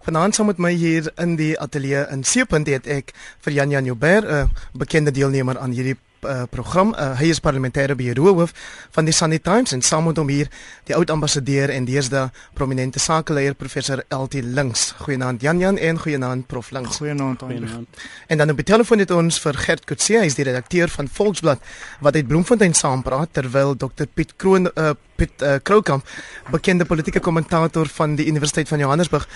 Vanaand saam met my hier in die ateljee in Seepunt het ek vir Jan Jan Joubert, 'n bekende deelnemer aan hierdie uh, program. Uh, hy is parlementêre beheerhoof van die Sunday Times en saam met hom hier die oud ambassadeur en deesdae prominente sakeleier professor LT Links. Goeienaand Jan Jan en goeienaand Prof Links. Goeienaand aan En dan op die telefoon het ons vir Gert Kutse, hy is die redakteur van Volksblad wat uit Bloemfontein saampraat terwyl Dr Piet Kroon uh, Piet uh, Kroukamp, bekende politieke kommentator van die Universiteit van Johannesburg,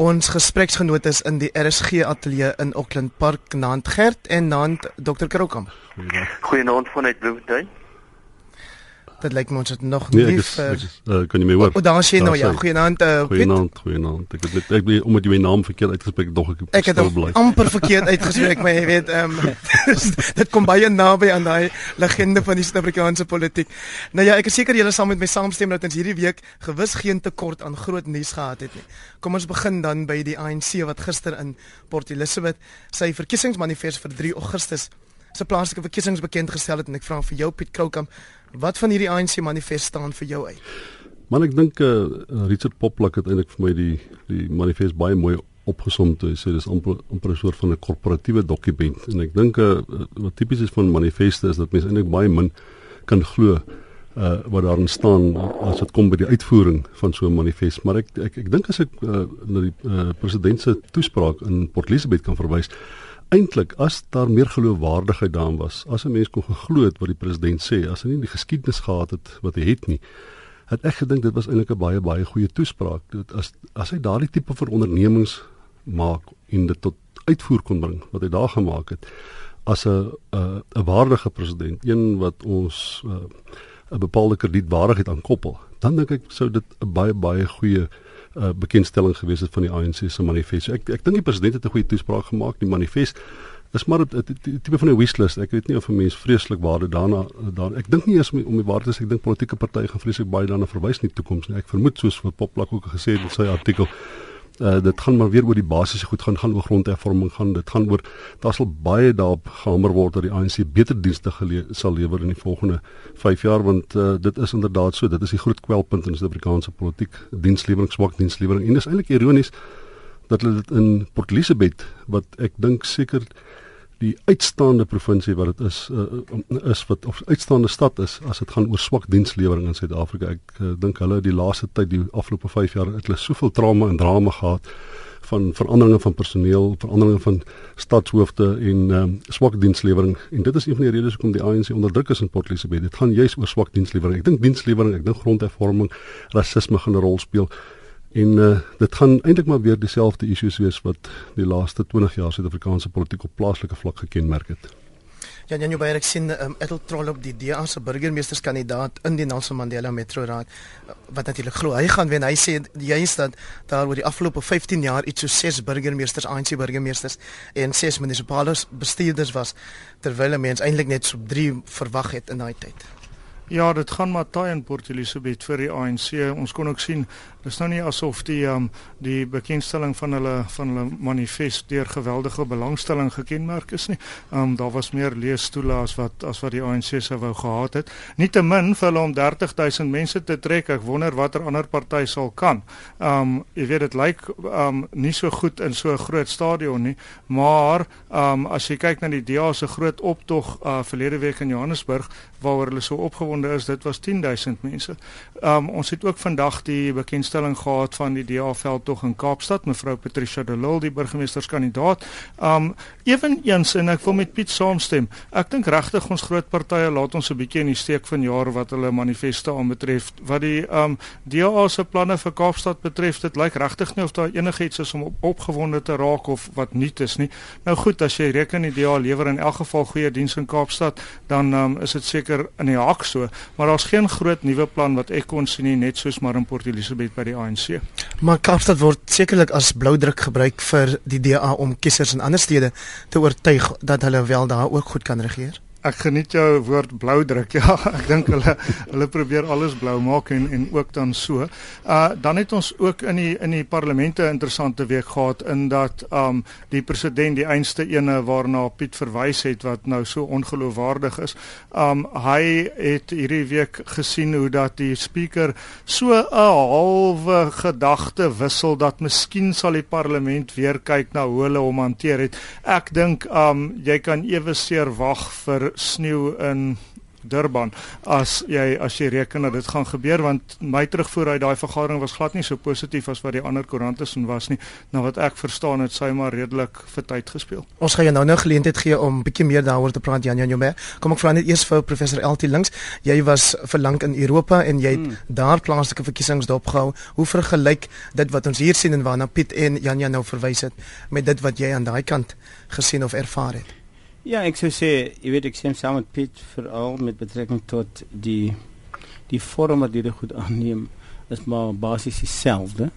ons gespreksgenoot is in die RSG ateljee in Auckland Park, naand Gert en naand Dr Kroukamp. Goeienaand vanuit Bloemfontein. Dit lyk my ons het nog Nee, nie ek is, vir ek is uh, kan jy my hoor? O, daar sien nou ja, goeienaand uh, Piet. Goeienaand, goeienaand. Ek het net ek weet omdat jy my naam verkeerd uitgespreek het, dog ek Ek het bly. amper verkeerd uitgespreek, maar jy weet, ehm um, dit kom baie naby aan daai legende van die Suid-Afrikaanse politiek. Nou ja, ek is seker julle sal met my saamstem dat ons hierdie week gewis geen tekort aan groot nuus gehad het nie. Kom ons begin dan by die ANC wat gister in Port Elizabeth sy verkiesingsmanifest vir 3 Augustus se plaaslike verkiesings bekend gestel het en ek vra vir jou Piet Kroukamp, wat van hierdie ANC manifest staan vir jou uit? Man ek dink eh uh, Richard Poplak het eintlik vir my die die manifest baie mooi opgesom toe hy sê dis amper amper 'n soort van 'n korporatiewe dokument en ek dink eh uh, wat tipies is van manifeste is dat mense eintlik baie min kan glo uh wat daarin staan as dit kom by die uitvoering van so 'n manifest maar ek ek ek dink as ek uh, na die uh, president se toespraak in Port Elizabeth kan verwys eintlik as daar meer geloofwaardigheid daarin was as 'n mens kon geglo het wat die president sê as hy nie die geskiedenis gehad het wat hy het nie het ek gedink dit was eintlik 'n baie baie goeie toespraak. Dit as as hy daardie tipe van ondernemings maak en dit tot uitvoer kon bring wat hy daar gemaak het as 'n 'n waardige president een wat ons uh, 'n bepaalde kredietwaardigheid aan koppel dan dink ek sou dit 'n baie baie goeie uh, bekendstelling gewees het van die ANC se manifest. So ek ek dink die president het 'n goeie toespraak gemaak. Die manifest is maar 'n tipe van 'n wishlist. Ek weet nie of 'n mens vreeslik waarde daarna daar ek dink nie eens om, om die waarde is ek dink politieke partye gaan vreeslik baie daarna verwys in die toekoms nie. Ek vermoed soos wat Poplak ook gesê het in sy artikel Uh, dit gaan maar weer oor die basiese goed gaan gaan oor grondhervorming gaan. Dit gaan oor daar sal baie daarop gehamer word dat die ANC beter dienste gele sal lewer in die volgende 5 jaar want uh, dit is inderdaad so. Dit is die groot kwelpunt in Suid-Afrikaanse politiek. Dienslewering swak dienslewering. En dis eintlik ironies dat hulle dit in Port Elizabeth wat ek dink seker die uitstaande provinsie wat dit is uh, is wat of uitstaande stad is as dit gaan oor swak dienslewering in Suid-Afrika. Ek uh, dink hulle die laaste tyd die afgelope 5 jaar het hulle soveel trauma en drama gehad van veranderinge van personeel, veranderinge van stadshoofde en um, swak dienslewering en dit is een van die redes hoekom die ANC onderdruk is in Port Elizabeth. Dit gaan juis oor swak dienslewering. Ek dink dienslewering, ek dink grondhervorming, rasisme gaan 'n rol speel. En uh, dit gaan eintlik maar weer dieselfde issues wees wat die laaste 20 jaar Suid-Afrikaanse politiek op plaaslike vlak gekenmerk het. Ja, Jan Joubert ek sien um, Ethel Trollop die DA se burgemeesterskandidaat in die Nelson Mandela Metro Raad wat natuurlik glo hy gaan wen. Hy sê juist dat daar oor die afgelope 15 jaar iets so 6 burgemeesters, ANC burgemeesters en 6 munisipale bestuurders was terwyl mense eintlik net so 3 verwag het in daai tyd. Ja, dit gaan maar taai in Port Elizabeth vir die ANC. Ons kon ook sien dis nou nie asof die um die bekendstelling van hulle van hulle manifest deur geweldige belangstelling gekenmerk is nie. Um daar was meer leesstoele as wat as wat die ANC sou wou gehad het. Nietemin vir hulle om 30000 mense te trek, ek wonder watter ander party sal kan. Um jy weet dit lyk um nie so goed in so 'n groot stadion nie, maar um as jy kyk na die DA se groot optog uh verlede week in Johannesburg waaroor hulle so opgewonde is, dit was 10000 mense. Um ons het ook vandag die bekendstelling gehad van die DA veldtog in Kaapstad, mevrou Patricia de Lille, die burgemeesterskandidaat. Um eweneens en ek wil met Piet saamstem. Ek dink regtig ons groot partye laat ons 'n bietjie in die steek van jare wat hulle manifeste aanbetref. Wat die um DA se planne vir Kaapstad betref, dit lyk regtig nie of daar enigiets is om op, opgewonde te raak of wat nuut is nie. Nou goed, as jy reken die DA lewer in elk geval goeie diens in Kaapstad, dan um, is dit seker in die hak so, maar daar's geen groot nuwe plan wat ek kon sien nie, net soos maar in Port Elizabeth by die ANC. Maar Kaapstad word sekerlik as bloudruk gebruik vir die DA om kiesers in ander stede te oortuig dat hulle wel daar ook goed kan regeer. Ek geniet jou woord blou druk. Ja, ek dink hulle hulle probeer alles blou maak en en ook dan so. Uh dan het ons ook in die in die parlemente interessante week gehad in dat um die president die einste ene waarna Piet verwys het wat nou so ongeloofwaardig is. Um hy het hierdie week gesien hoe dat die speaker so 'n halwe gedagte wissel dat miskien sal die parlement weer kyk na hoe hulle hom hanteer het. Ek dink um jy kan ewe seer wag vir sneeu in Durban as jy as jy reken dat dit gaan gebeur want my terugvoer uit daai vergadering was glad nie so positief as wat die ander koerante se was nie na wat ek verstaan het sy maar redelik vir tyd gespeel. Ons gaan jou nou nou geleentheid gee om bietjie meer daaroor te praat Jan Jan Jombe. Kom ek vra net eers vir professor LT Links. Jy was vir lank in Europa en jy het hmm. daar plaaslike verkiesings dopgehou. Hoe vergelyk dit wat ons hier sien en waarna Piet en Jan Jan nou verwys het met dit wat jy aan daai kant gesien of ervaar het? Ja, ek sou sê, jy weet ek stem saam met Piet veral met betrekking tot die die vorm wat dit goed aanneem is maar basies dieselfde.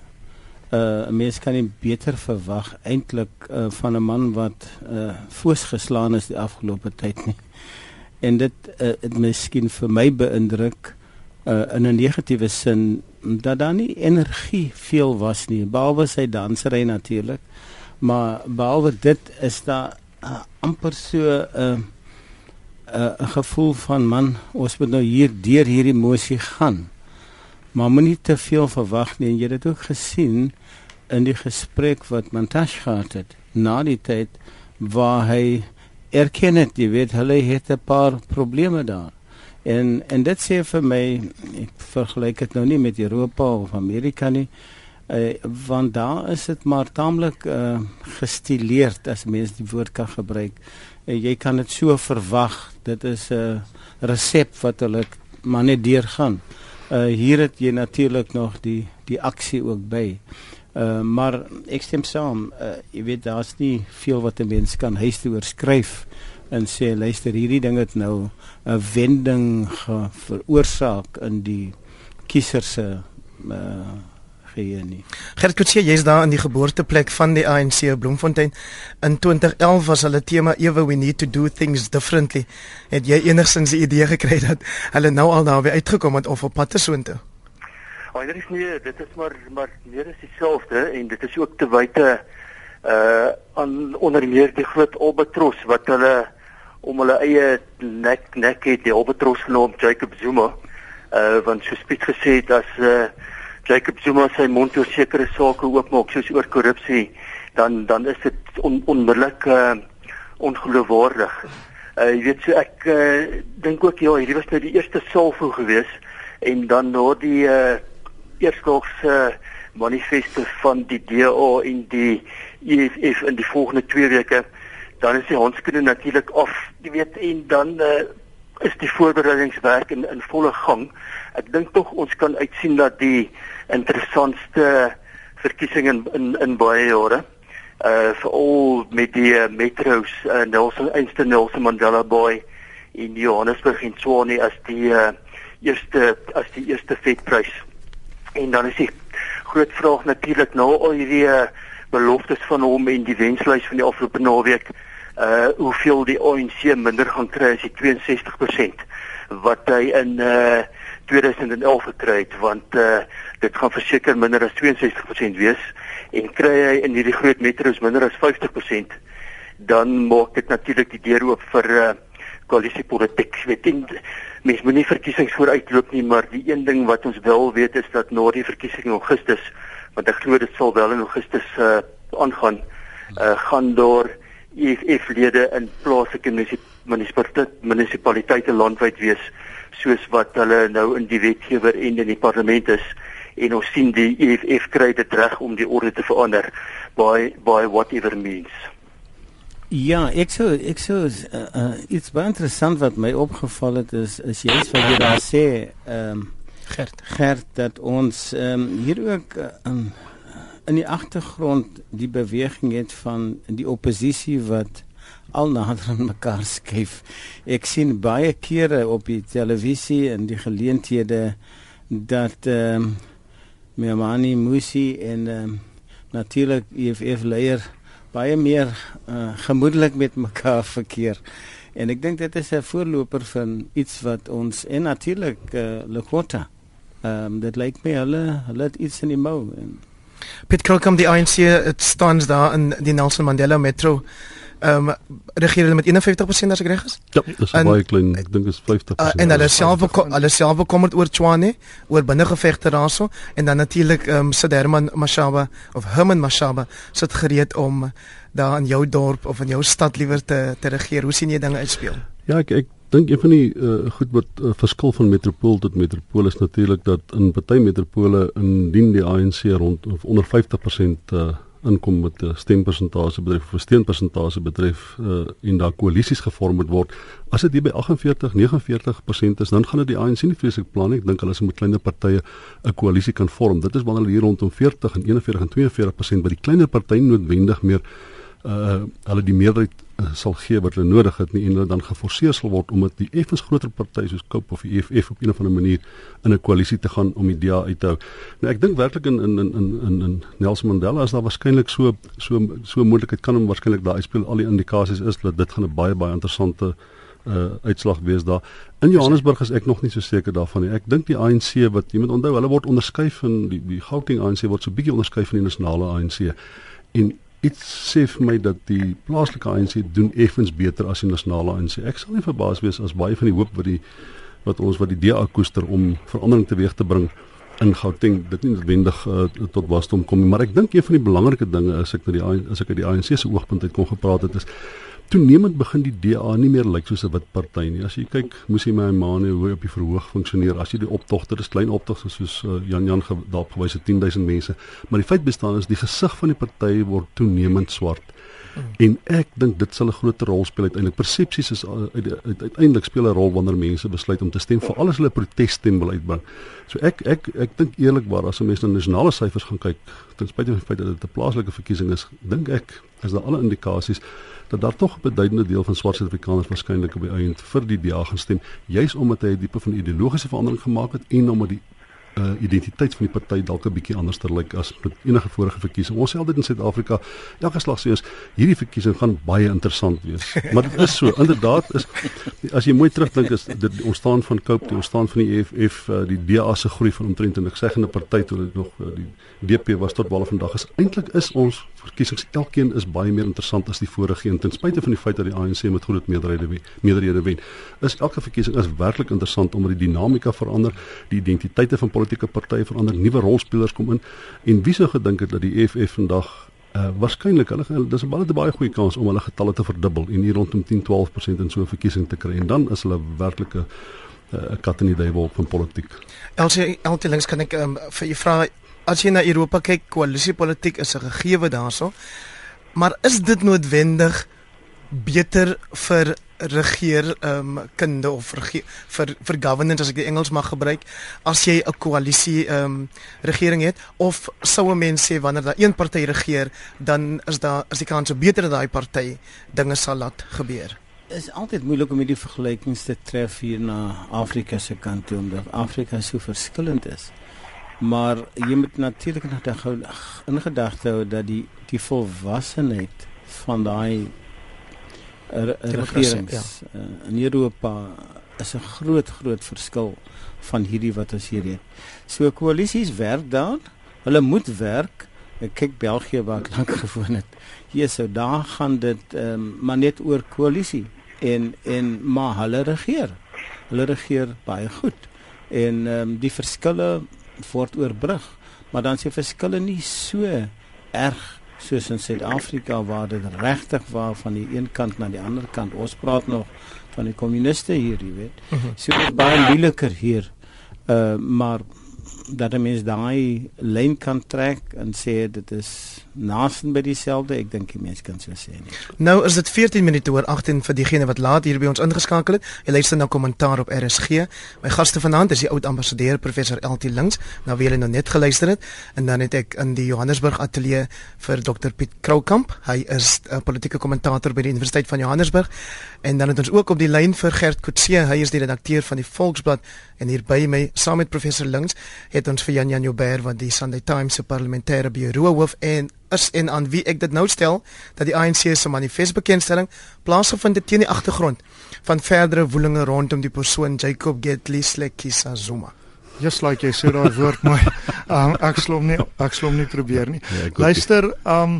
Uh 'n mens kan nie beter verwag eintlik uh, van 'n man wat uh voorsgeslaan is die afgelope tyd nie. En dit uh, het miskien vir my beïndruk uh in 'n negatiewe sin dat daar nie energie veel was nie, behalwe sy dansery natuurlik. Maar behalwe dit is daar uh, amper so 'n uh, 'n uh, gevoel van man, ons moet nou hier deur hierdie emosie gaan. Maar moenie te veel verwag nie. Jy het dit ook gesien in die gesprek wat Montash gehad het na die tyd waar hy erken het, jy weet, hulle het 'n paar probleme daar. En en dit sê vir my, ek vergelyk dit nou nie met Europa of Amerika nie. Uh, want daar is dit maar taamlik uh, gestileerd as mens die woord kan gebruik. Uh, jy kan dit so verwag. Dit is 'n uh, resep wat hulle maar net deurgaan. Uh, hier het jy natuurlik nog die die aksie ook by. Uh, maar ek stem saam. Uh, jy weet daar's nie veel wat 'n mens kan huis toe oorskryf en sê luister hierdie ding het nou 'n wending veroorsaak in die kiesers se uh, geheue nie. Gert Kutsie, jy's daar in die geboorteplek van die ANC Bloemfontein. In 2011 was hulle tema Ewe we need to do things differently. Het jy enigsins 'n idee gekry dat hulle nou al daar weer uitgekom het of op pad te soontoe? Oh, dit is nie, dit is maar maar meer is dieselfde en dit is ook te wyte uh aan onder meer die groot Albatros wat hulle om hulle eie nek nek het die Albatros genoem Jacob Zuma. Uh want soos Piet gesê as uh Jacob Zuma sy mond oor sekere sake oopmaak soos oor korrupsie, dan dan is dit on, onmiddellik uh, ongeloofwaardig. Uh, jy weet so ek uh, dink ook ja, hierdie was nou die eerste salvo gewees en dan na die uh, eersdagse uh, manifeste van die DA en die EFF in die volgende 2 weke, dan is die handskoene natuurlik af, jy weet en dan uh, is die voorbereidingswerk in in volle gang. Ek dink tog ons kan uitsien dat die interessantste verkiesing in in, in baie jare uh veral met die uh, metros uh, Nelson Einstein Nelson Mandela Bay in Johannesburg en Tshwane as die uh, eerste as die eerste vetprys. En dan is die groot vraag natuurlik nou al hierdie uh, beloftes van hom en die wenslys van die afgelope naweek uh hoeveel die ANC minder gaan kry as die 62% wat hy in uh 2011 gekry het want uh dit gaan verseker minder as 62% wees en kry hy in hierdie groot metros minder as 50% dan maak dit natuurlik die deur oop vir uh, koalisiepolitiek. Weet jy mens moenie verkiesings vooruitloop nie maar die een ding wat ons wel weet is dat na die verkiesing in Augustus want ek glo dit sal wel in Augustus uh, aangaan uh, gaan daar EFF lede in plaaslike munisipaliteite landwyd wees soos wat hulle nou in die wetgewer en in die parlement is en ons sien die EFF kry dit reg om die orde te verander by by whatever means. Ja, ek sou ek sou uh, uh, iets baie interessant wat my opgeval het is is jy wat jy daar sê ehm um, Gert Gert dat ons ehm um, hier ook um, in die agtergrond die beweging het van die oppositie wat al nader aan mekaar skuif. Ek sien baie kere op die televisie en die geleenthede dat ehm um, Memani Musi en ehm um, natuurlik EFF leier baie meer uh, gemoedelik met mekaar verkeer. En ek dink dit is 'n voorloper van iets wat ons en natuurlik uh, Lekota. Ehm um, dit lyk my hulle hulle het iets in die mou en Piet Krokam die ANC het staan daar in die Nelson Mandela Metro. Ehm um, regeer hulle met 51% as ek reg is? Ja, dis En- baie klein. Ek dink is 50%. Uh, en hulle self hulle self bekommerd oor Tshwane, oor binnengevegte daarso en dan natuurlik ehm um, sit Herman Mashaba of Herman Mashaba sit gereed om daar in jou dorp of in jou stad liewer te te regeer. Hoe sien jy dinge uitspeel? Ja, ek ek dink een van die uh, goed wat uh, verskil van metropool tot metropool is natuurlik dat in party metropole indien die ANC rond of onder 50% uh, inkom met 'n stempersentasie betref of 'n steunpersentasie betref uh, en daar koalisies gevorm word. As dit hier by 48, 49% is, dan gaan dit die ANC nie vreeslik plan nie. Ek dink hulle sal met kleiner partye 'n koalisie kan vorm. Dit is wanneer hulle hier rondom 40 en 41 en 42% by die kleiner partye noodwendig meer uh hulle die meerderheid sal gee wat hulle nodig het nie en hulle dan geforseer sal word om met die effens groter partye soos Cope of die EFF op 'n of ander manier in 'n koalisie te gaan om die DA uit te hou. Nou ek dink werklik in in in in in, in Nelson Mandela is daar waarskynlik so so so moontlikheid kan hom waarskynlik daar uitspeel. Al die indikasies is dat dit gaan 'n baie baie interessante uh uitslag wees daar. In Johannesburg is ek nog nie so seker daarvan nie. Ek dink die ANC wat jy moet onthou, hulle word onderskei van die die Gauteng ANC word so bietjie onderskei van die nasionale ANC. En iets sê vir my dat die plaaslike ANC doen effens beter as die nasionale ANC. Ek sal nie verbaas wees as baie van die hoop wat die wat ons wat die DA koester om verandering teweeg te bring in Gauteng dit nie noodwendig uh, tot wasdom kom nie, maar ek dink een van die belangrike dinge as ek na die as ek uit die ANC se oogpunt uit kon gepraat het is toenemend begin die DA nie meer lyk soos 'n wit party nie. As jy kyk, moes jy my maane hoe hy op die verhoog funksioneer. As jy die optogte, dis klein optogte soos uh, Jan Jan ge, daarop gewys het 10000 mense, maar die feit bestaan is die gesig van die party word toenemend swart. En ek dink dit sal 'n groot rol speel uiteindelik. Persepsies is uit, uiteindelik speel 'n rol wanneer mense besluit om te stem vir alles hulle protesstem wil uitbring. So ek ek ek dink eerlikwaar as 'n mens na nasionale syfers gaan kyk, ten spyte van die feit dat dit 'n plaaslike verkiesing is, dink ek is daar alle indikasies dat daar tog 'n beduidende deel van swart Suid-Afrikaners waarskynlik op die einde vir die DA gaan stem, juis omdat hy 'n diepe van ideologiese verandering gemaak het en omdat die uh, identiteit van die party dalk 'n bietjie anders te lyk as met enige vorige verkiesing. Ons sê altyd in Suid-Afrika, elke slag sê ons hierdie verkiesing gaan baie interessant wees. Maar dit is so, inderdaad is as jy mooi terugdink is dit ontstaan van Cope, die ontstaan van die EFF, uh, die DA se groei van omtrent 'n seggende party toe dit nog uh, die DP was tot wel vandag is eintlik is ons verkiesings elkeen is baie meer interessant as die vorige een ten spyte van die feit dat die ANC met groot meerderhede wen, meerderhede wen. Is elke verkiesing is werklik interessant omdat die dinamika verander, die identiteite van politieke partye verander, nuwe rolspelers kom in en wie sou gedink het dat die EFF vandag uh, waarskynlik hulle dis 'n baie baie goeie kans om hulle getalle te verdubbel en hier rondom 10-12% in so 'n verkiesing te kry en dan is hulle werklik 'n 'n kat in die duiwel van politiek. LC LT links kan ek um, vir u vra as jy na Europa kyk, koalisiepolitiek is 'n gegewe daarso. Maar is dit noodwendig beter vir regeer ehm um, kunde of regeer, vir vir governance as ek die Engels mag gebruik as jy 'n koalisie ehm um, regering het of sou 'n mens sê wanneer daar een party regeer dan is daar is die kans beter dat daai party dinge sal laat gebeur. is altyd moeilik om hierdie vergelykings te tref hier na Afrika se kant toe omdat Afrika so verskillend is. Maar jy moet natuurlik in gedagte hou dat die die volwassenheid van daai regerings ja. uh, in Europa is 'n groot groot verskil van hierdie wat ons hier het. So koalisies werk daar. Hulle moet werk. Ek kyk België waar ek lank gewoon het. Hier sou daar gaan dit ehm um, maar net oor koalisie en en maar hulle regeer. Hulle regeer baie goed. En ehm um, die verskille word oorbrug, maar dan se verskille nie so erg soos in Suid-Afrika waar dit regtig waar van die een kant na die ander kant. Ons praat nog van die kommuniste hier, jy weet. So dit is baie moeiliker hier. Uh maar dat 'n mens daai lyn kan trek en sê dit is naaste by dieselfde, ek dink die mens kan so sê nie. Nou is dit 14 minute oor 18 vir diegene wat laat hier by ons ingeskakel het. Jy luister na kommentaar op RSG. My gaste vanaand is die oud ambassadeur professor LT Links, na wie jy nou net geluister het, en dan het ek in die Johannesburg ateljee vir Dr Piet Kroukamp. Hy is 'n politieke kommentator by die Universiteit van Johannesburg. En dan het ons ook op die lyn vir Gert Kutse. Hy is die redakteur van die Volksblad en hier by my saam met professor Links het ons vir Jan Jan Joubert wat die Sunday Times se parlementêre bureau hoof en is en aan wie ek dit nou stel dat die ANC se manifest bekendstelling plaasgevind het teen die agtergrond van verdere woelinge rondom die persoon Jacob Getley Slekisa Zuma. Just like jy sê daai woord mooi. Um, ek slom nie ek slom nie probeer nie. Ja, ek ook Luister, um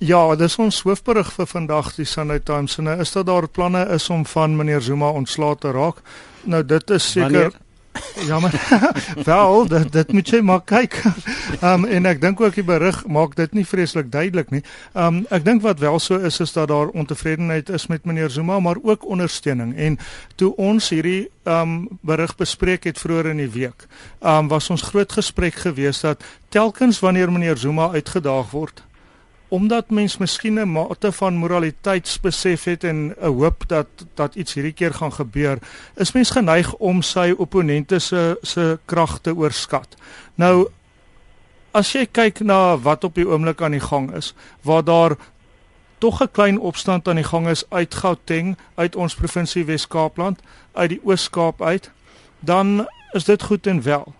ja, dis ons hoofberig vir vandag die Sunday Times. Nou is dat daar planne is om van meneer Zuma ontslae te raak. Nou dit is seker? Ja maar wel, dit dit moet jy maar kyk. Um en ek dink ook die berig maak dit nie vreeslik duidelik nie. Um ek dink wat wel so is is dat daar ontevredenheid is met meneer Zuma, maar ook ondersteuning. En toe ons hierdie um berig bespreek het vroeër in die week, um was ons groot gesprek geweest dat telkens wanneer meneer Zuma uitgedaag word, omdat mens miskien 'n mate van moraliteitsbesef het en 'n hoop dat dat iets hierdie keer gaan gebeur, is mens geneig om sy opponente se se krag te oorskat. Nou as jy kyk na wat op die oomblik aan die gang is, waar daar tog 'n klein opstand aan die gang is uit Gauteng, uit ons provinsie Wes-Kaapland, uit die Oos-Kaap uit, dan is dit goed en wel.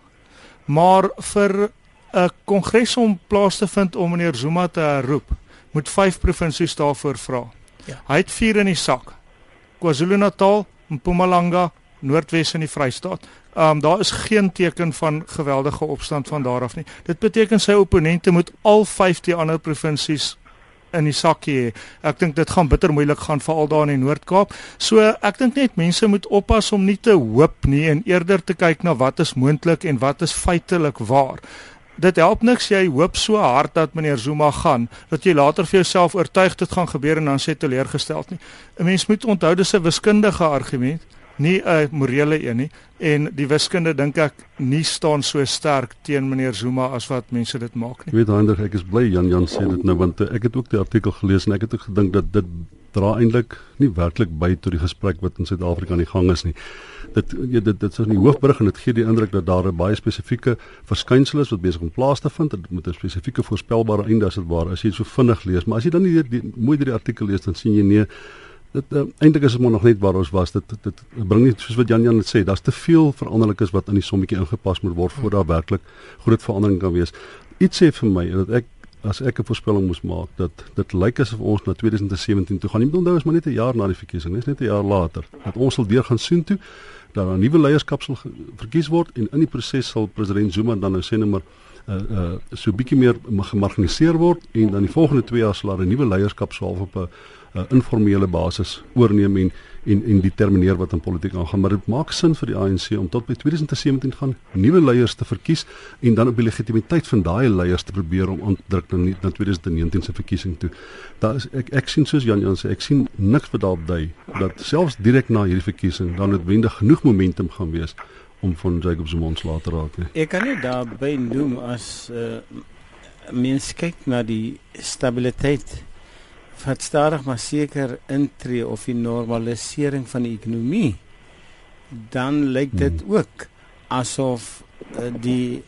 Maar vir 'n kongres om plaas te vind om meneer Zuma te herroep, moet 5 provinsies daarvoor vra. Ja. Hy het 4 in die sak. KwaZulu-Natal, Mpumalanga, Noordwes en die Vrystaat. Um daar is geen teken van geweldige opstand van daar af nie. Dit beteken sy opponente moet al 5 die ander provinsies in die sakkie hê. Ek dink dit gaan bitter moeilik gaan veral daar in die Noord-Kaap. So ek dink net mense moet oppas om nie te hoop nie en eerder te kyk na wat is moontlik en wat is feitelik waar. Dit help niks jy hoop so hard dat meneer Zuma gaan dat jy later vir jouself oortuig dit gaan gebeur en dan sê teleurgesteld nie. 'n Mens moet onthou dis 'n wiskundige argument, nie 'n morele een nie en die wiskunde dink ek nie staan so sterk teen meneer Zuma as wat mense dit maak nie. Jy weet Heinrich, ek is bly Jan Jan sê dit nou want uh, ek het ook die artikel gelees en ek het ook gedink dat dit dra eintlik nie werklik by tot die gesprek wat in Suid-Afrika aan die gang is nie. Dit ja, dit dit is in die hoofberig en dit gee die indruk dat daar 'n baie spesifieke verskynsel is wat besig om plaas te vind met 'n spesifieke voorspelbare einde as dit ware as jy dit so vinnig lees. Maar as jy dan nie die, mooi deur die artikel lees dan sien jy nee dit uh, eintlik is dit maar nog net waar ons was. Dit dit, dit bring nie soos wat Jan Jan dit sê, daar's te veel veranderlikes wat in die sommetjie ingepas moet word voor daar werklik groot verandering kan wees. Iets sê vir my dat ek as ek 'n voorspelling moes maak dat dit lyk asof ons na 2017 toe gaan. Jy moet onthou is maar net 'n jaar na die verkiesing, dis net 'n jaar later. Dat ons sal deur gaan soen toe dat 'n nuwe leierskap sal verkies word en in die proses sal president Zuma dan nou sê net maar uh uh so bietjie meer ma- gemarginaliseer word en dan die volgende 2 jaar sal 'n nuwe leierskap sou half op 'n uh, informele basis oorneem en en en determineer wat in politiek aangaan maar dit maak sin vir die ANC om tot by 2017 gaan nuwe leiers te verkies en dan op die legitimiteit van daai leiers te probeer om aan te druk na, nie- na 2019 se verkiesing toe. Daar is ek ek sien soos Jan Jan sê ek sien niks wat daarop dui dat selfs direk na hierdie verkiesing dan noodwendig genoeg momentum gaan wees om van Jacob Zuma ontslae te raak nie. Ek kan net daarby noem as uh, mens kyk na die stabiliteit wat stadig maar seker intree of die normalisering van die ekonomie dan lyk dit Hmm. ook asof uh, die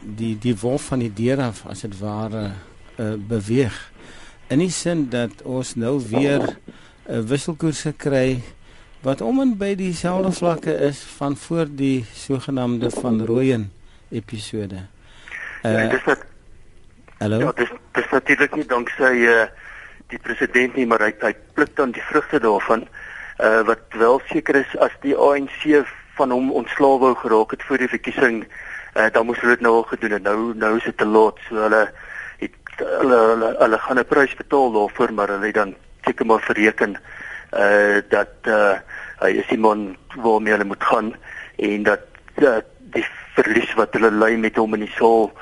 die die wolf van die deur af as dit ware uh, beweeg in die sin dat ons nou weer 'n uh, wisselkoerse kry wat om en by dieselfde vlakke is van voor die sogenaamde van Rooyen episode. Uh, ja, dis dat hallo. ja, dis dis natuurlik nie danksy uh die president nie, maar hy hy pluk dan die vrugte daarvan. Uh wat wel seker is as die ANC van hom ontslae wou geraak het voor die verkiesing, uh dan moes hulle dit nou al gedoen het. Nou nou is dit te laat. So hulle het hulle hulle, hulle gaan 'n prys betaal daarvoor, maar hulle dan seker maar verreken uh dat uh hy is die man waarmee hulle moet gaan en dat uh, die verlies wat hulle ly met hom in die saal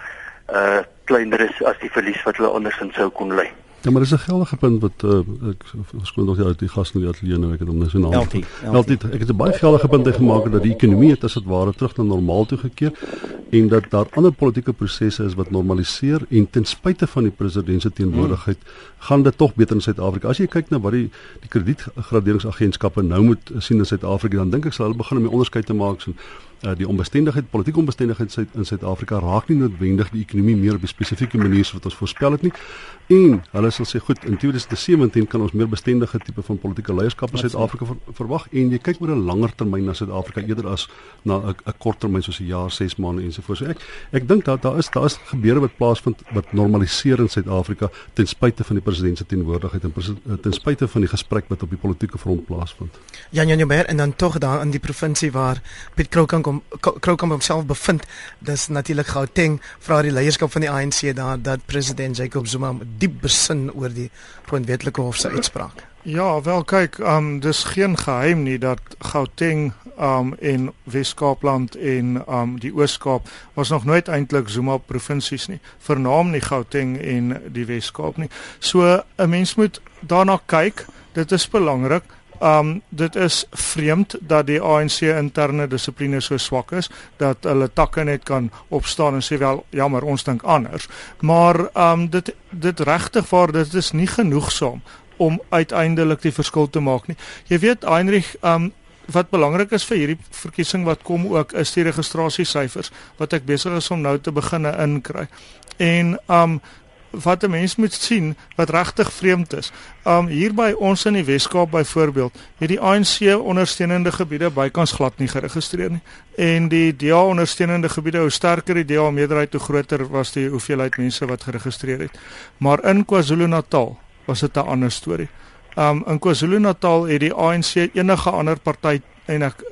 uh kleiner is as die verlies wat hulle andersins sou kon ly. Ja, maar dis 'n geldige punt wat uh, ek verskoon nog die uit die gas in die ateljee nou ek het hom nou so naam. Eltie. Altyd ek het 'n baie geldige punt gemaak dat die ekonomie het as dit ware terug na normaal toe gekeer en dat daar ander politieke prosesse is wat normaliseer en ten spyte van die president se teenwoordigheid gaan dit tog beter in Suid-Afrika. As jy kyk na wat die die kredietgraderingsagentskappe nou moet sien in Suid-Afrika, dan dink ek sal hulle begin om die onderskeid te maak so uh, die onbestendigheid, politieke onbestendigheid in Suid-Afrika raak nie noodwendig die ekonomie meer op 'n spesifieke manier soos wat ons voorspel het nie. En hulle sal sê goed, in 2017 kan ons meer bestendige tipe van politieke leierskap in Suid-Afrika ver, verwag en jy kyk oor 'n langer termyn na Suid-Afrika eerder as na 'n kort termyn soos 'n jaar, 6 maande ensovoorts. So ek ek dink dat daar is daar is gebeure wat plaasvind wat normaliseer in Suid-Afrika ten spyte van die president se teenwoordigheid en eh, ten spyte van die gesprek wat op die politieke front plaasvind. Jan Jan Jubber en dan tog daar in die provinsie waar Piet Kroukamp kom Kroukamp homself bevind, dis natuurlik Gauteng vra die leierskap van die ANC daar dat president Jacob Zuma diep besin oor die grondwetlike hof se uitspraak. Ja, wel kyk, um dis geen geheim nie dat Gauteng um en Wes-Kaapland en um die Oos-Kaap was nog nooit eintlik Zuma provinsies nie, vernaam nie Gauteng en die Wes-Kaap nie. So 'n mens moet daarna kyk. Dit is belangrik. Um dit is vreemd dat die ANC interne dissipline so swak is dat hulle takke net kan opstaan en sê wel jammer ons dink anders. Maar um dit dit regtig waar dit is nie genoegsaam om uiteindelik die verskil te maak nie. Jy weet Heinrich, um wat belangrik is vir hierdie verkiesing wat kom ook is die registrasiesyfers wat ek besig is om nou te begine inkry. En um wat 'n mens moet sien wat regtig vreemd is. Um hier by ons in die Weskaap byvoorbeeld, het die ANC ondersteunende gebiede bykans glad nie geregistreer nie. En die DA ondersteunende gebiede, hoe sterker die DA meerderheid, hoe groter was die hoeveelheid mense wat geregistreer het. Maar in KwaZulu-Natal was dit 'n ander storie. Um in KwaZulu-Natal het die ANC enige ander party en ek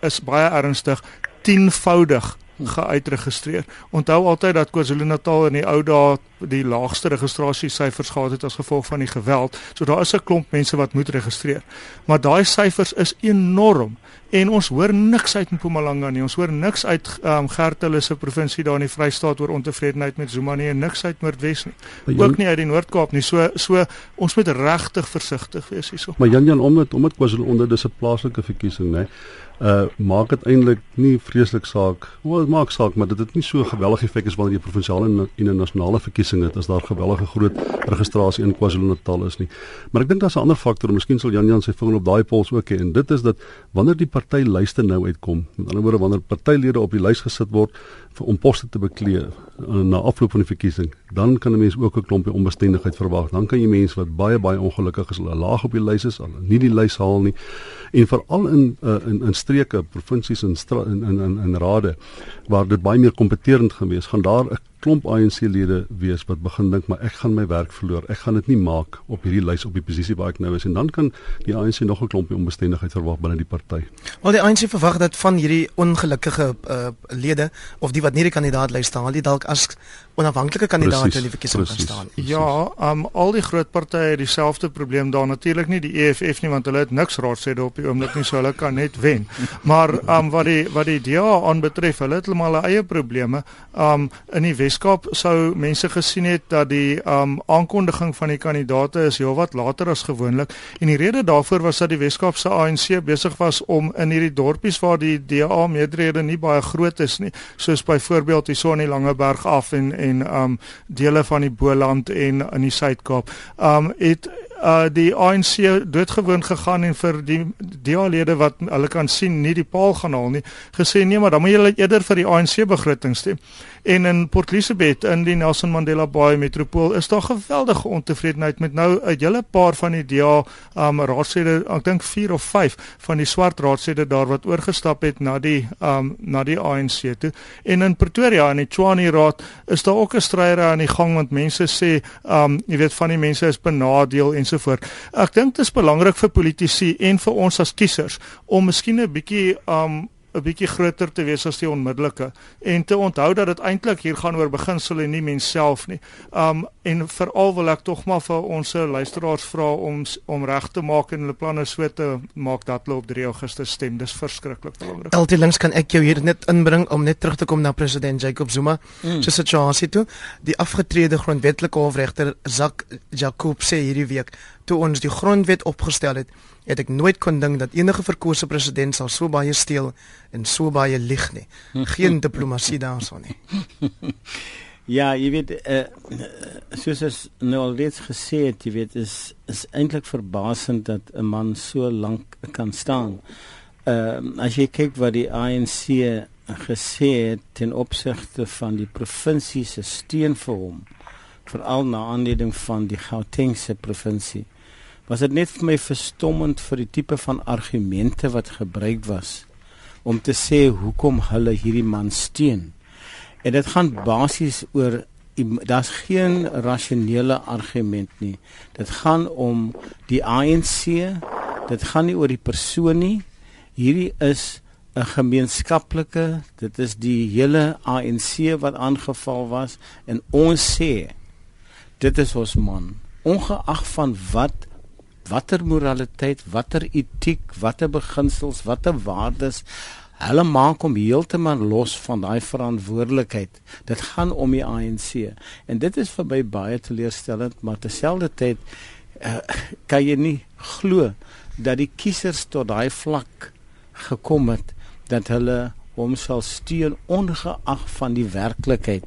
is baie ernstig 10voudig geuitregistreer. Onthou altyd dat KwaZulu-Natal in die ou dae die laagste registrasiesyfers gehad het as gevolg van die geweld. So daar is 'n klomp mense wat moet registreer. Maar daai syfers is enorm en ons hoor niks uit Mpumalanga nie. Ons hoor niks uit um, Gauteng se provinsie daar in die Vrystaat oor ontevredenheid met Zuma nie en niks uit Noordwes nie. Ook nie uit die Noord-Kaap nie. So so ons moet regtig versigtig wees hierso. Maar Jan Jan omdat omdat KwaZulu onder dis 'n plaaslike verkiesing, né? Uh maak dit eintlik nie vreeslik saak. Wel, dit maak saak, maar dit het nie so geweldige effek as wanneer jy provinsiale en 'n nasionale verkiesing het as daar gewellige groot registrasie in KwaZulu-Natal is nie. Maar ek dink daar's 'n ander faktor, miskien sal Jan Jan sy vinger op daai pols ook hê en dit is dat wanneer die partylyste nou uitkom, met ander woorde wanneer partylede op die lys gesit word vir om poste te beklee na afloop van die verkiesing, dan kan 'n mens ook 'n klompie onbestendigheid verwag. Dan kan jy mense wat baie baie ongelukkig is, hulle laag op die lys is, hulle nie die lys haal nie. En veral in uh, in in streke, provinsies en in in in in rade waar dit baie meer kompeterend gewees, gaan daar 'n klomp ANC-lede wees wat begin dink maar ek gaan my werk verloor. Ek gaan dit nie maak op hierdie lys op die posisie waar ek nou is en dan kan die ANC nog 'n klompie onbestendigheid verwag binne die party. Wel die ANC verwag dat van hierdie ongelukkige uh, lede of die wat nie die kandidaat lys staan nie dalk as onafhanklike kandidaat in die verkiesing kan staan. Ja, um al die groot partye het dieselfde probleem daar natuurlik nie die EFF nie want hulle het niks raadslede op die oomblik nie so hulle kan net wen. Maar um wat die wat die DA aanbetref, hulle het hulle maar eie probleme. Um in die Weskaap sou mense gesien het dat die um aankondiging van die kandidaate is heelwat later as gewoonlik en die rede daarvoor was dat die Weskaap se ANC besig was om in hierdie dorpies waar die DA meerderhede nie baie groot is nie soos byvoorbeeld hier so in die Langeberg af en en um dele van die Boland en in die Suid-Kaap um het uh die ANC doodgewoon gegaan en vir die DA-lede wat hulle kan sien nie die paal gaan haal nie gesê nee maar dan moet julle eerder vir die ANC begroting stem. En in Port Elizabeth in die Nelson Mandela Bay metropool is daar geweldige ontevredenheid met nou 'n hele paar van die DA um raadslede, ek dink 4 of 5 van die swart raadslede daar wat oorgestap het na die um na die ANC toe. En in Pretoria in die Tshwane Raad is daar ook 'n stryery aan die gang want mense sê um jy weet van die mense is benadeel ensovoort. Ek dink dit is belangrik vir politici en vir ons as kiesers om miskien 'n bietjie um 'n bietjie groter te wees as die onmiddellike en te onthou dat dit eintlik hier gaan oor beginsel en nie mens self nie. Um en veral wil ek tog maar vir ons luisteraars vra om om reg te maak en hulle planne so te maak dat hulle op 3 Augustus stem. Dis verskriklik belangrik. LT links kan ek jou hier net inbring om net terug te kom na president Jacob Zuma mm. se situasie toe. Die afgetrede grondwetlike hofregter Zak Jacob sê hierdie week toe ons die grondwet opgestel het, het ek nooit kon dink dat enige verkose president sal so baie steel en so baie lieg nie. Geen diplomatie daarson nie. Ja, jy weet eh uh, soos is nou al reeds gesê het, jy weet is is eintlik verbasend dat 'n man so lank kan staan. Ehm uh, as jy kyk wat die ANC gesê het ten opsigte van die provinsie se steun vir hom veral na aanleiding van die Gautengse provinsie was dit net vir my verstommend vir die tipe van argumente wat gebruik was om te sê hoekom hulle hierdie man steun. En dit gaan basies oor daar's geen rasionele argument nie. Dit gaan om die ANC. Dit gaan nie oor die persoon nie. Hierdie is 'n gemeenskaplike, dit is die hele ANC wat aangeval was en ons sê dit is ons man ongeag van wat watter moraliteit, watter etiek, watter beginsels, watter waardes hulle maak om heeltemal los van daai verantwoordelikheid. Dit gaan om die ANC en dit is vir my baie teleurstellend, maar terselfdertyd uh, kan jy nie glo dat die kiesers tot daai vlak gekom het dat hulle hom sal steun ongeag van die werklikheid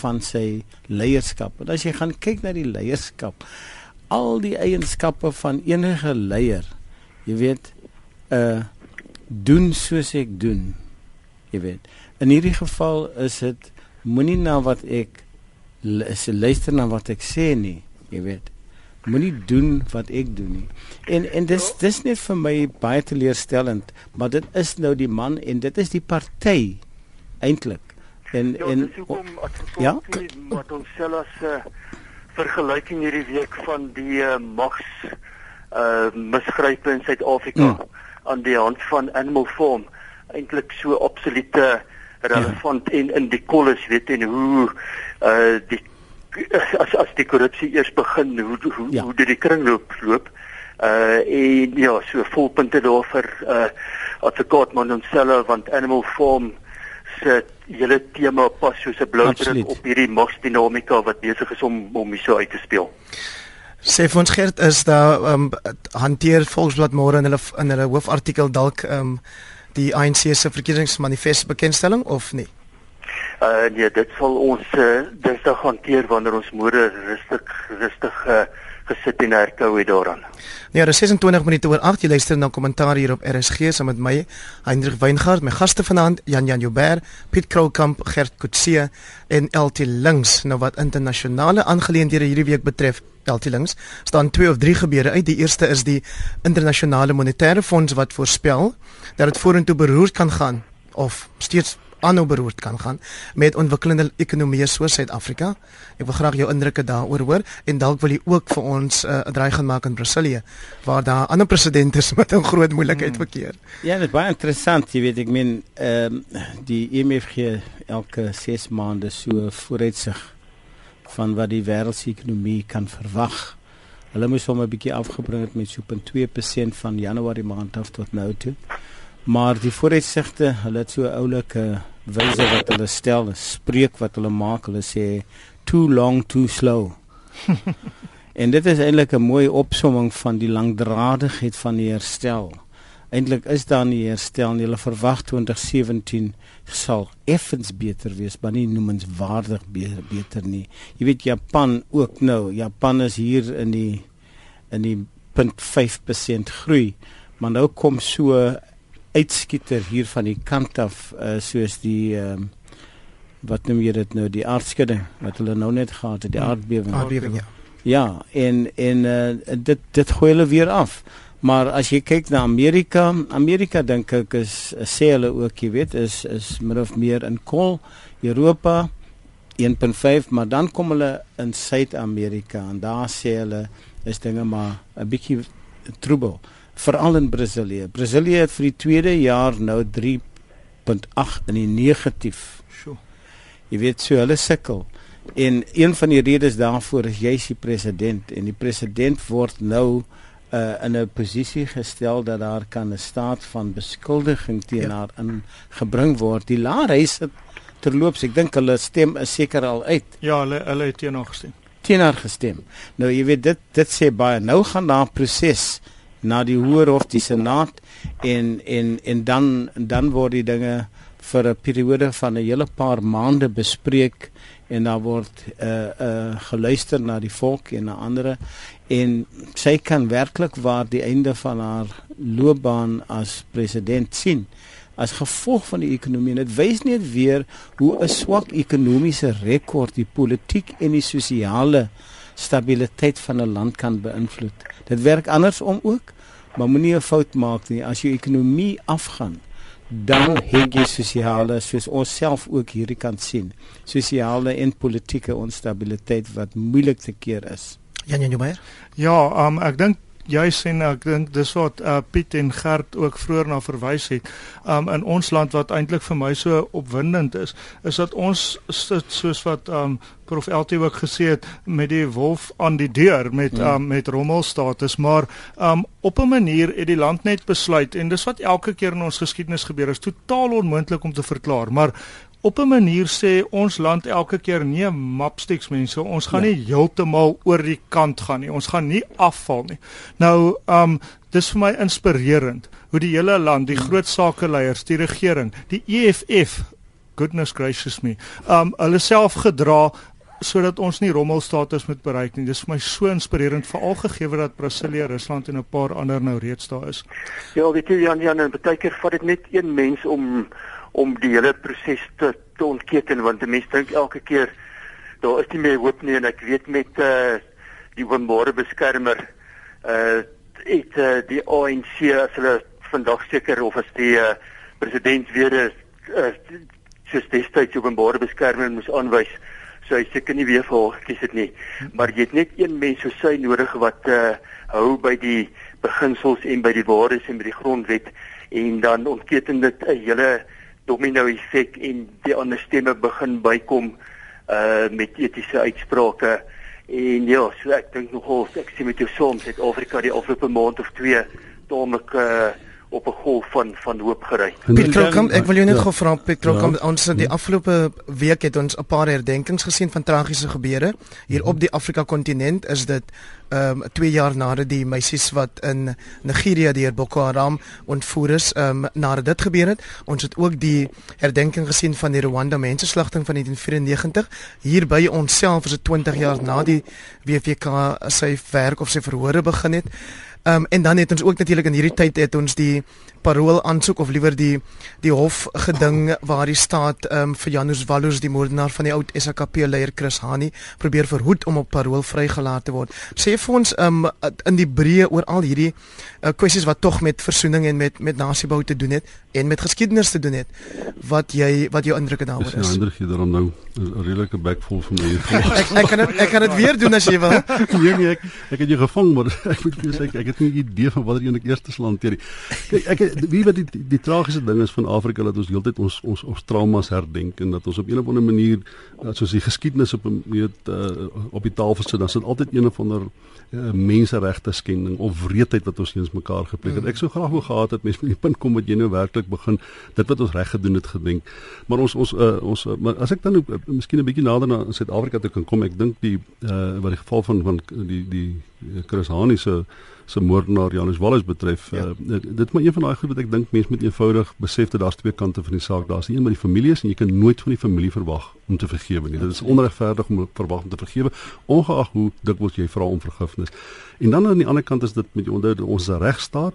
van sy leierskap. En as jy gaan kyk na die leierskap, al die eienskappe van enige leier. Jy weet, uh doen soos ek doen. Jy weet. In hierdie geval is dit moenie na wat ek is luister na wat ek sê nie. Jy weet. Moenie doen wat ek doen nie. En en dis dis net vir my baie teleurstellend, maar dit is nou die man en dit is die party eintlik. En ja, en hoekom ja, wat ons selfs uh, vergelyking hierdie week van die uh, mags uh misgrype in Suid-Afrika mm. aan die hand van Animal Farm eintlik so absolute relevant ja. en in die kolles weet en hoe uh die as as die korrupsie eers begin hoe hoe, ja. hoe dit die kringloop loop uh en ja so volpunte daar vir uh advokaat Mononsello want Animal Farm se hele tema pas soos 'n blou druk op hierdie magsdinamika wat besig is om om hier so uit te speel. Sê vir ons Gert is daar um, hanteer Volksblad môre in hulle in hulle hoofartikel dalk um, die ANC se verkiesingsmanifest bekendstelling of nie? Uh nee, dit sal ons uh, dinsdag hanteer wanneer ons môre rustig rustig uh, gesit en herkou het daaraan. Ja, dis 26 minute oor 8. Jy luister na kommentaar hier op RSG saam met my, Hendrik Weingart, my gaste vanaand, Jan Jan Joubert, Piet Kroukamp, Gert Kutse en LT Links. Nou wat internasionale aangeleenthede hierdie week betref, LT Links, staan twee of drie gebeure uit. Die eerste is die internasionale monetaire fonds wat voorspel dat dit vorentoe beroerd kan gaan of steeds aanhou beroerd kan gaan met ontwikkelende ekonomieë soos Suid-Afrika. Ek wil graag jou indrukke daaroor hoor en dalk wil jy ook vir ons uh, 'n uh, draai gaan maak in Brasilië waar daar ander presidente is met 'n groot moeilikheid hmm. verkeer. Ja, dit is baie interessant, jy weet ek meen ehm um, die IMF gee elke 6 maande so vooruitsig van wat die wêreldekonomie kan verwag. Hulle moes hom 'n bietjie afgebring het met so 2% van Januarie maand af tot nou toe. Maar die vooruitsigte, hulle het so 'n oulike wyse wat hulle stel, 'n spreek wat hulle maak, hulle sê too long too slow. en dit is eintlik 'n mooi opsomming van die langdradigheid van die herstel. Eintlik is daar nie herstel nie. Hulle verwag 2017 sal effens beter wees, maar nie noemenswaardig beter nie. Jy weet Japan ook nou. Japan is hier in die in die 0.5% groei, maar nou kom so uitskieter hier van die kant af uh, soos die um, wat noem jy dit nou die aardskudding wat hulle nou net gehad het die hmm. aardbewing. Aardbewing ja. Ja, en en uh, dit dit gooi hulle weer af. Maar as jy kyk na Amerika, Amerika dink ek is sê hulle ook, jy weet, is is min of meer in kol. Europa 1.5, maar dan kom hulle in Suid-Amerika en daar sê hulle is dinge maar 'n bietjie troebel veral in Brasilië. Brasilië het vir die tweede jaar nou 3.8 in die negatief. Sjoe. Jy weet so hulle sukkel. En een van die redes daarvoor is jy die president en die president word nou uh, in 'n posisie gestel dat daar kan 'n staat van beskuldiging teen ja. haar ingebring word. Die laarhuis het terloops, ek dink hulle stem is seker al uit. Ja, hulle hulle het teen haar gestem. Teen haar gestem. Nou jy weet dit dit sê baie. Nou gaan daar 'n proses na die hoër hof die senaat en en en dan dan word die dinge vir 'n periode van 'n hele paar maande bespreek en daar word uh uh geluister na die volk en na ander en sy kan werklik waar die einde van haar loopbaan as president sien as gevolg van die ekonomie. En dit wys net weer hoe 'n swak ekonomiese rekord die politiek en die sosiale stabiliteit van 'n land kan beïnvloed. Dit werk andersom ook, maar moenie 'n fout maak nie. As jou ekonomie afgaan, dan het jy sosiale soos ons self ook hierdie kan sien. Sosiale en politieke onstabiliteit wat moeilik te keer is. Jan Jan Meyer? Ja, um, ek dink jy sien ek dink dis wat uh, Piet en Gert ook vroeër na verwys het. Um in ons land wat eintlik vir my so opwindend is, is dat ons sit soos wat um Prof LT ook gesê het met die wolf aan die deur met ja. um met rommelstatus, maar um op 'n manier het die land net besluit en dis wat elke keer in ons geskiedenis gebeur is totaal onmoontlik om te verklaar, maar op 'n manier sê ons land elke keer nee mapsticks mense ons gaan ja. nie heeltemal oor die kant gaan nie. Ons gaan nie afval nie. Nou um dis vir my inspirerend hoe die hele land die groot sakeleiers die regering die EFF goodness gracious me um hulle self gedra sodat ons nie rommelstatus moet bereik nie. Dis vir my so inspirerend veral gegee dat Brasilia Rusland en 'n paar ander nou reeds daar is. Ja weet jy Jan Jan en baie keer vat dit net een mens om om die hele proses te, te ontketen want die mense dink elke keer daar is nie meer hoop nie en ek weet met uh, die openbare beskermer uh het uh, die ANC as hulle vandag seker of as die uh, president weer is uh, soos destyds openbare beskermer moes aanwys so hy seker nie weer vir hom gekies het nie. Maar jy het net een mens so sy nodig wat uh, hou by die beginsels en by die waardes en by die grondwet en dan ontketen dit 'n hele domino effek en die ander stemme begin bykom uh met etiese uitsprake. En ja, so ek dink nogal ek sien met jou soms het Afrika die afgelope maand of twee taamlik uh op 'n golf van van hoop gery. Pietro, kom ek wil jou net ja. gou vra Pietro, ja. ons die afgelope week het ons 'n paar herdenkings gesien van tragiese gebeure hier -hmm. op die Afrika kontinent is dit ehm um, 2 jaar nadat die meisies wat in Nigeria deur Boko Haram ontvoer is, ehm um, nadat dit gebeur het, ons het ook die herdenking gesien van die Rwanda mensenslagting van 1994 hier by onsself is dit 20 jaar na die WVK sy werk of sy verhore begin het. Ehm um, en dan het ons ook natuurlik in hierdie tyd het ons die parool aansoek of liewer die die hof geding waar die staat ehm um, vir Janus Wallus die moordenaar van die oud SAKP leier Chris Hani probeer verhoed om op parool vrygelaat te word. Sê vir ons ehm um, in die breë oor al hierdie uh, kwessies wat tog met versoening en met met nasiebou te doen het en met geskiedenis te doen het. Wat jy wat jou indrukke daaroor is. Ja, indruk jy daarom nou 'n redelike bekvol vir my. ek ek kan het, ek kan dit weer doen as jy wil. nee nee, ek ek het jou gevang maar ek moet vir jou sê ek het nie 'n idee van watter een ek eers sal hanteer nie. Kyk ek wie wat die, die die tragiese ding is van Afrika dat ons heeltyd ons ons ons traumas herdenk en dat ons op 'n of ander manier soos die geskiedenis op 'n weet uh, op die tafel sit dan sit altyd een of ander uh, menseregte skending of wreedheid wat ons eens mekaar gepleeg het. Ek sou graag wou gehad het mense met die punt kom wat jy nou werklik begin dit wat ons reg gedoen het gedenk. Maar ons ons uh, ons uh, maar as ek dan uh, miskien 'n bietjie nader na Suid-Afrika toe kan kom, ek dink die uh, wat die geval van van die die Chris Hani se se moordenaar Janus Wallis betref ja. uh, dit is maar een van daai goed wat ek dink mense moet eenvoudig besef dat daar's twee kante van die saak daar's een met die families en jy kan nooit van die familie verwag om te vergewe nie. Dit is onregverdig om verwag om te vergewe ongeag hoe dikwels jy vra om vergifnis. En dan aan die ander kant is dit met onder ons regstaat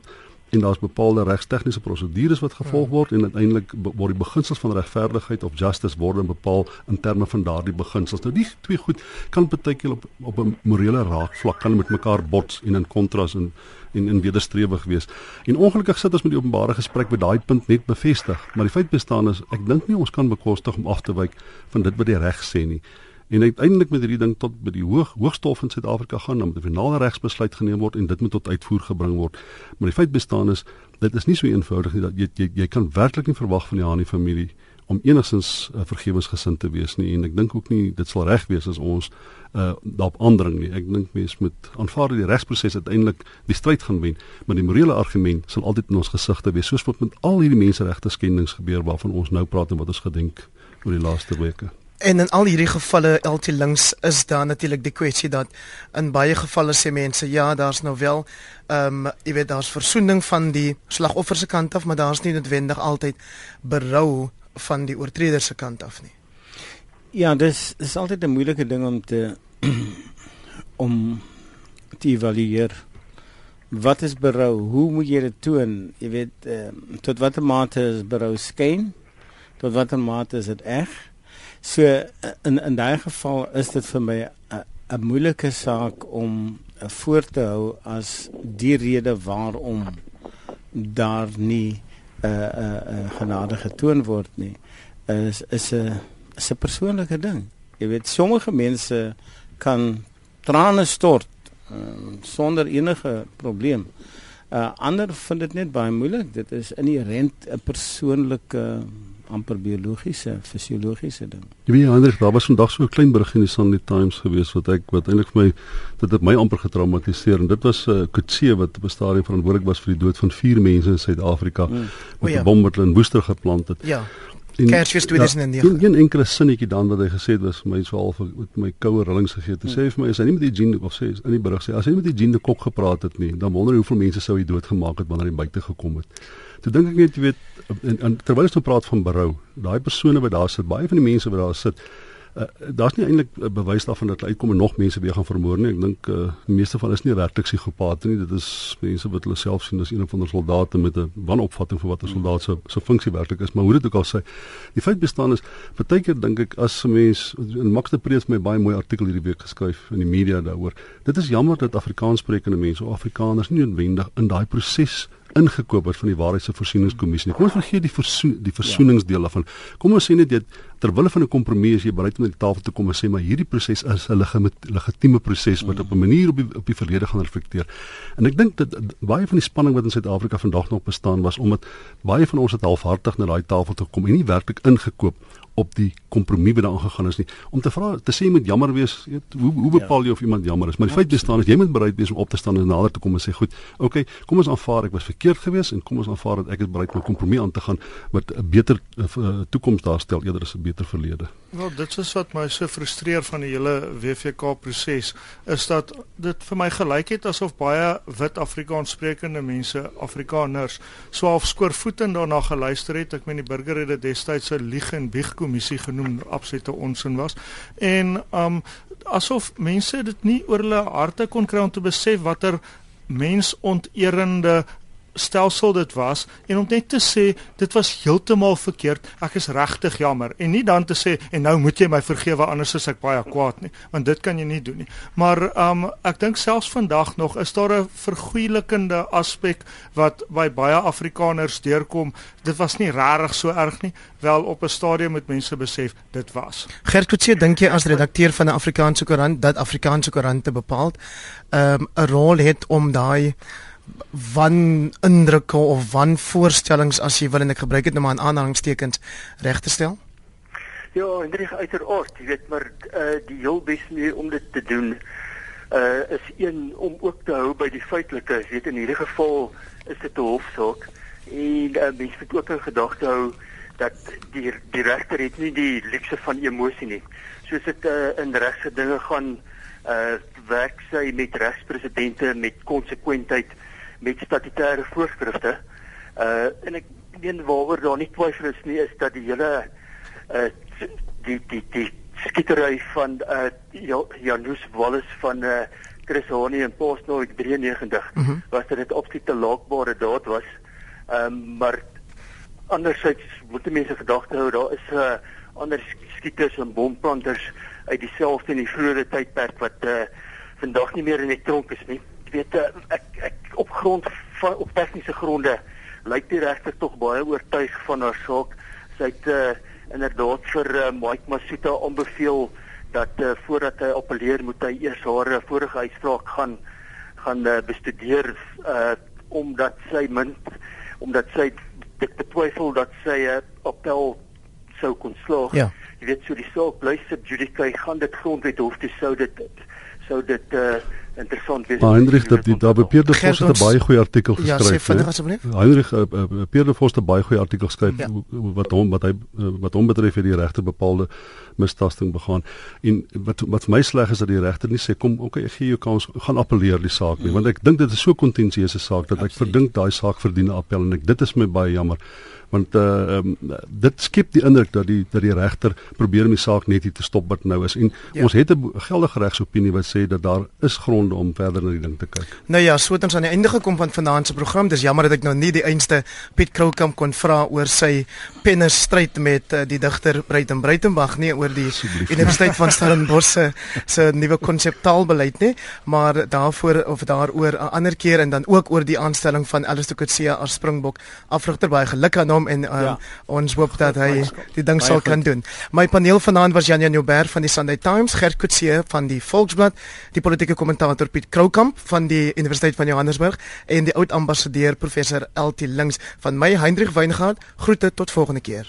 en daar's bepaalde regstegniese prosedures wat gevolg ja. word en uiteindelik word die beginsels van regverdigheid of justice word bepaal in terme van daardie beginsels. Nou die twee goed kan baie keer op op 'n morele raakvlak kan met mekaar bots en in kontras en en in wederstrewig wees. En ongelukkig sit ons met die openbare gesprek by daai punt net bevestig, maar die feit bestaan is ek dink nie ons kan bekostig om af te wyk van dit wat die reg sê nie en uiteindelik met hierdie ding tot by die hoog hoogstof in Suid-Afrika gaan moet 'n finale regsbesluit geneem word en dit moet tot uitvoer gebring word. Maar die feit bestaan is dit is nie so eenvoudig nie dat jy jy, jy kan werklik nie verwag van die Hani familie om enigstens uh, vergewensgesind te wees nie en ek dink ook nie dit sal reg wees as ons uh, daarop aandring nie. Ek dink mense moet aanvaar dat die regsproses uiteindelik die stryd gaan wen, maar die morele argument sal altyd in ons gesigte wees soos wat met al hierdie menseregte skendings gebeur waarvan ons nou praat en wat ons gedink oor die laaste weke. En in al hierdie gevalle LT links is daar natuurlik die kwessie dat in baie gevalle sê mense ja, daar's nou wel ehm um, jy weet daar's versoening van die slagoffer se kant af, maar daar's nie noodwendig altyd berou van die oortreder se kant af nie. Ja, dis dis altyd 'n moeilike ding om te om te evalueer. wat is berou? Hoe moet jy dit toon? Jy weet uh, tot watter mate is berou skyn? Tot watter mate is dit reg? So in in daai geval is dit vir my 'n moeilike saak om uh, voor te hou as die rede waarom daar nie 'n uh, 'n uh, uh, genade getoon word nie. Is is 'n is 'n persoonlike ding. Jy weet sommige mense kan trane stort uh, sonder enige probleem. Uh, ander vind dit net baie moeilik. Dit is inherënt 'n persoonlike amper biologiese, fisiologiese ding. Jy weet Hendrik, daar was vandag so 'n klein berig in die Sunday Times gewees wat ek wat eintlik vir my dit het my amper getraumatiseer en dit was 'n uh, Kutse wat op 'n stadium verantwoordelik was vir die dood van vier mense in Suid-Afrika mm. met 'n ja. bom wat hulle in Woester geplant het. Ja. Kersfees 2009. Ja, een enkele sinnetjie dan wat hy gesê het was vir my so half met my koue rillings gegee. Hy sê vir my as hy nie met die Jean of sê in die berig sê as hy nie met die Jean de Kok gepraat het nie, dan wonder hy hoeveel mense sou hy doodgemaak het wanneer hy buite gekom het. Toe dink ek net jy weet en, en terwyl ons nou praat van berou, daai persone wat daar sit, baie van die mense wat daar sit, uh, daar's nie eintlik 'n bewys daarvan dat hulle uitkom en nog mense weer gaan vermoor nie. Ek dink uh, die meeste van hulle is nie regtig psigopate nie. Dit is mense wat hulle self sien as een van die soldate met 'n wanopvatting vir wat 'n soldaat se se funksie werklik is. Maar hoe dit ook al sê, die feit bestaan is, baie keer dink ek as 'n mens in Max de Preet my baie mooi artikel hierdie week geskryf in die media daaroor. Dit is jammer dat Afrikaans sprekende mense of Afrikaners nie noodwendig in daai proses ingekoop word van die waarheids- en voorsieningskommissie. Kom ons vergeet die versoen, die versoeningsdeel daarvan. Kom ons sê net dit ter wille van 'n kompromie as jy bereid om aan die tafel te kom en sê maar hierdie proses is 'n legitieme proses wat op 'n manier op die op die verlede gaan reflekteer. En ek dink dat baie van die spanning wat in Suid-Afrika vandag nog bestaan was omdat baie van ons het halfhartig na daai tafel toe gekom en nie werklik ingekoop op die kompromie wat daarin gegaan is nie. Om te vra te sê met jammer wees weet, hoe hoe bepaal jy of iemand jammer is? Maar die feit bestaan is jy moet bereid wees om op te staan en nader te kom en sê goed okay kom ons aanvaar ek was verkeerd geweest en kom ons aanvaar dat ek is bereid om 'n kompromie aan te gaan wat 'n beter uh, toekoms daarstel eerder as 'n beter verlede. Wel dit is wat my so frustreer van die hele WVK proses is dat dit vir my gelyk het asof baie wit Afrikaans sprekende mense Afrikaners so half skoorvoetend daarna geluister het. Ek meen die burger het dit destyds 'n lieg en bieg kommissie genoem absolute onsin was. En um asof mense dit nie oor hulle harte kon kry om te besef watter mensonterende stelsel dit was en om net te sê dit was heeltemal verkeerd. Ek is regtig jammer en nie dan te sê en nou moet jy my vergewe anders is ek baie kwaad nie, want dit kan jy nie doen nie. Maar um ek dink selfs vandag nog is daar 'n vergoeilikende aspek wat by baie Afrikaners deurkom. Dit was nie regtig so erg nie, wel op 'n stadium moet mense besef dit was. Gert Kutse, dink jy as redakteur van 'n Afrikaanse koerant dat Afrikaanse koerante bepaal um 'n rol het om daai wan indrukke of wan voorstellings as jy wil en ek gebruik dit nou maar in aanhalingstekens reg te stel? Ja, Hendrik uiteraard, jy weet maar uh die heel beste manier om dit te doen uh is een om ook te hou by die feitelike, jy weet in hierdie geval is dit 'n hofsaak en uh, mens moet ook in gedagte hou dat die die regter het nie die luukse van emosie nie. Soos dit uh, in regse dinge gaan uh werk sy met regspresidente met konsekwentheid met statutêre voorskrifte. Uh en ek meen waaroor daar nie twyfel is nie is dat die hele uh die die die skietery van uh Janus Wallace van uh Chris Hani en Postnoy 93 mm -hmm. was dit opsie te laakbare daad was. Ehm um, maar andersins moet mense gedagte hou daar is 'n uh, ander skieters en bomplanters uit dieselfde in die vroeë tydperk wat uh vandag nie meer in die tronk is nie weet uh, ek ek op grond van op tegniese gronde lyk die regter tog baie oortuig van haar saak. Sy het uh, inderdaad vir uh, Mike Masuta aanbeveel dat uh, voordat hy appeleer moet hy eers haar vorige uitspraak gaan gaan uh, bestudeer uh, omdat sy min omdat sy dit betwyfel dat sy 'n uh, appel sou kon slaag. Ja. Jy weet so die saak bly sub judice gaan dit grondwet hof toe sou dit sou dit uh, interessant wees. Maar Hendrik dat die daar Pierre de Vos het 'n baie goeie artikel geskryf. Ja, sê vinnig asseblief. Hendrik uh, uh, Pierre de Vos het 'n baie goeie artikel geskryf ja. wat hom wat hy uh, wat hom betref het die regter bepaalde mistasting begaan en wat wat vir my sleg is dat die regter nie sê kom okay ek gee jou kans gaan appeleer die saak nie want ek dink dit is so kontensieuse saak dat ek verdink daai saak verdien 'n appel en ek dit is my baie jammer want uh um, dit skep die indruk dat die dat die regter probeer om die saak net hier te stop wat nou is en ja. ons het 'n geldige regsopinie wat sê dat daar is grond inspirerend om verder na die ding te kyk. Nou ja, so het ons aan die einde gekom van vanaand se program. Dis jammer dat ek nou nie die einste Piet Kroukamp kon vra oor sy pennestryd met uh, die digter Breiten Breitenberg nie oor die Universiteit van Stellenbosch se se nuwe konseptaalbeleid nie, maar daarvoor of daaroor 'n ander keer en dan ook oor die aanstelling van Alistair Coetzee as Springbok afrigter baie geluk aan hom en um, ja. ons hoop dat hy die ding sal kan doen. My paneel vanaand was Janja Nieuwberg van die Sunday Times, Gert Coetzee van die Volksblad, die politieke kommentator Piet Kroukamp van die Universiteit van Johannesburg en die oud ambassadeur professor LT Links van my Hendrik Weingart. Groete tot volgende keer.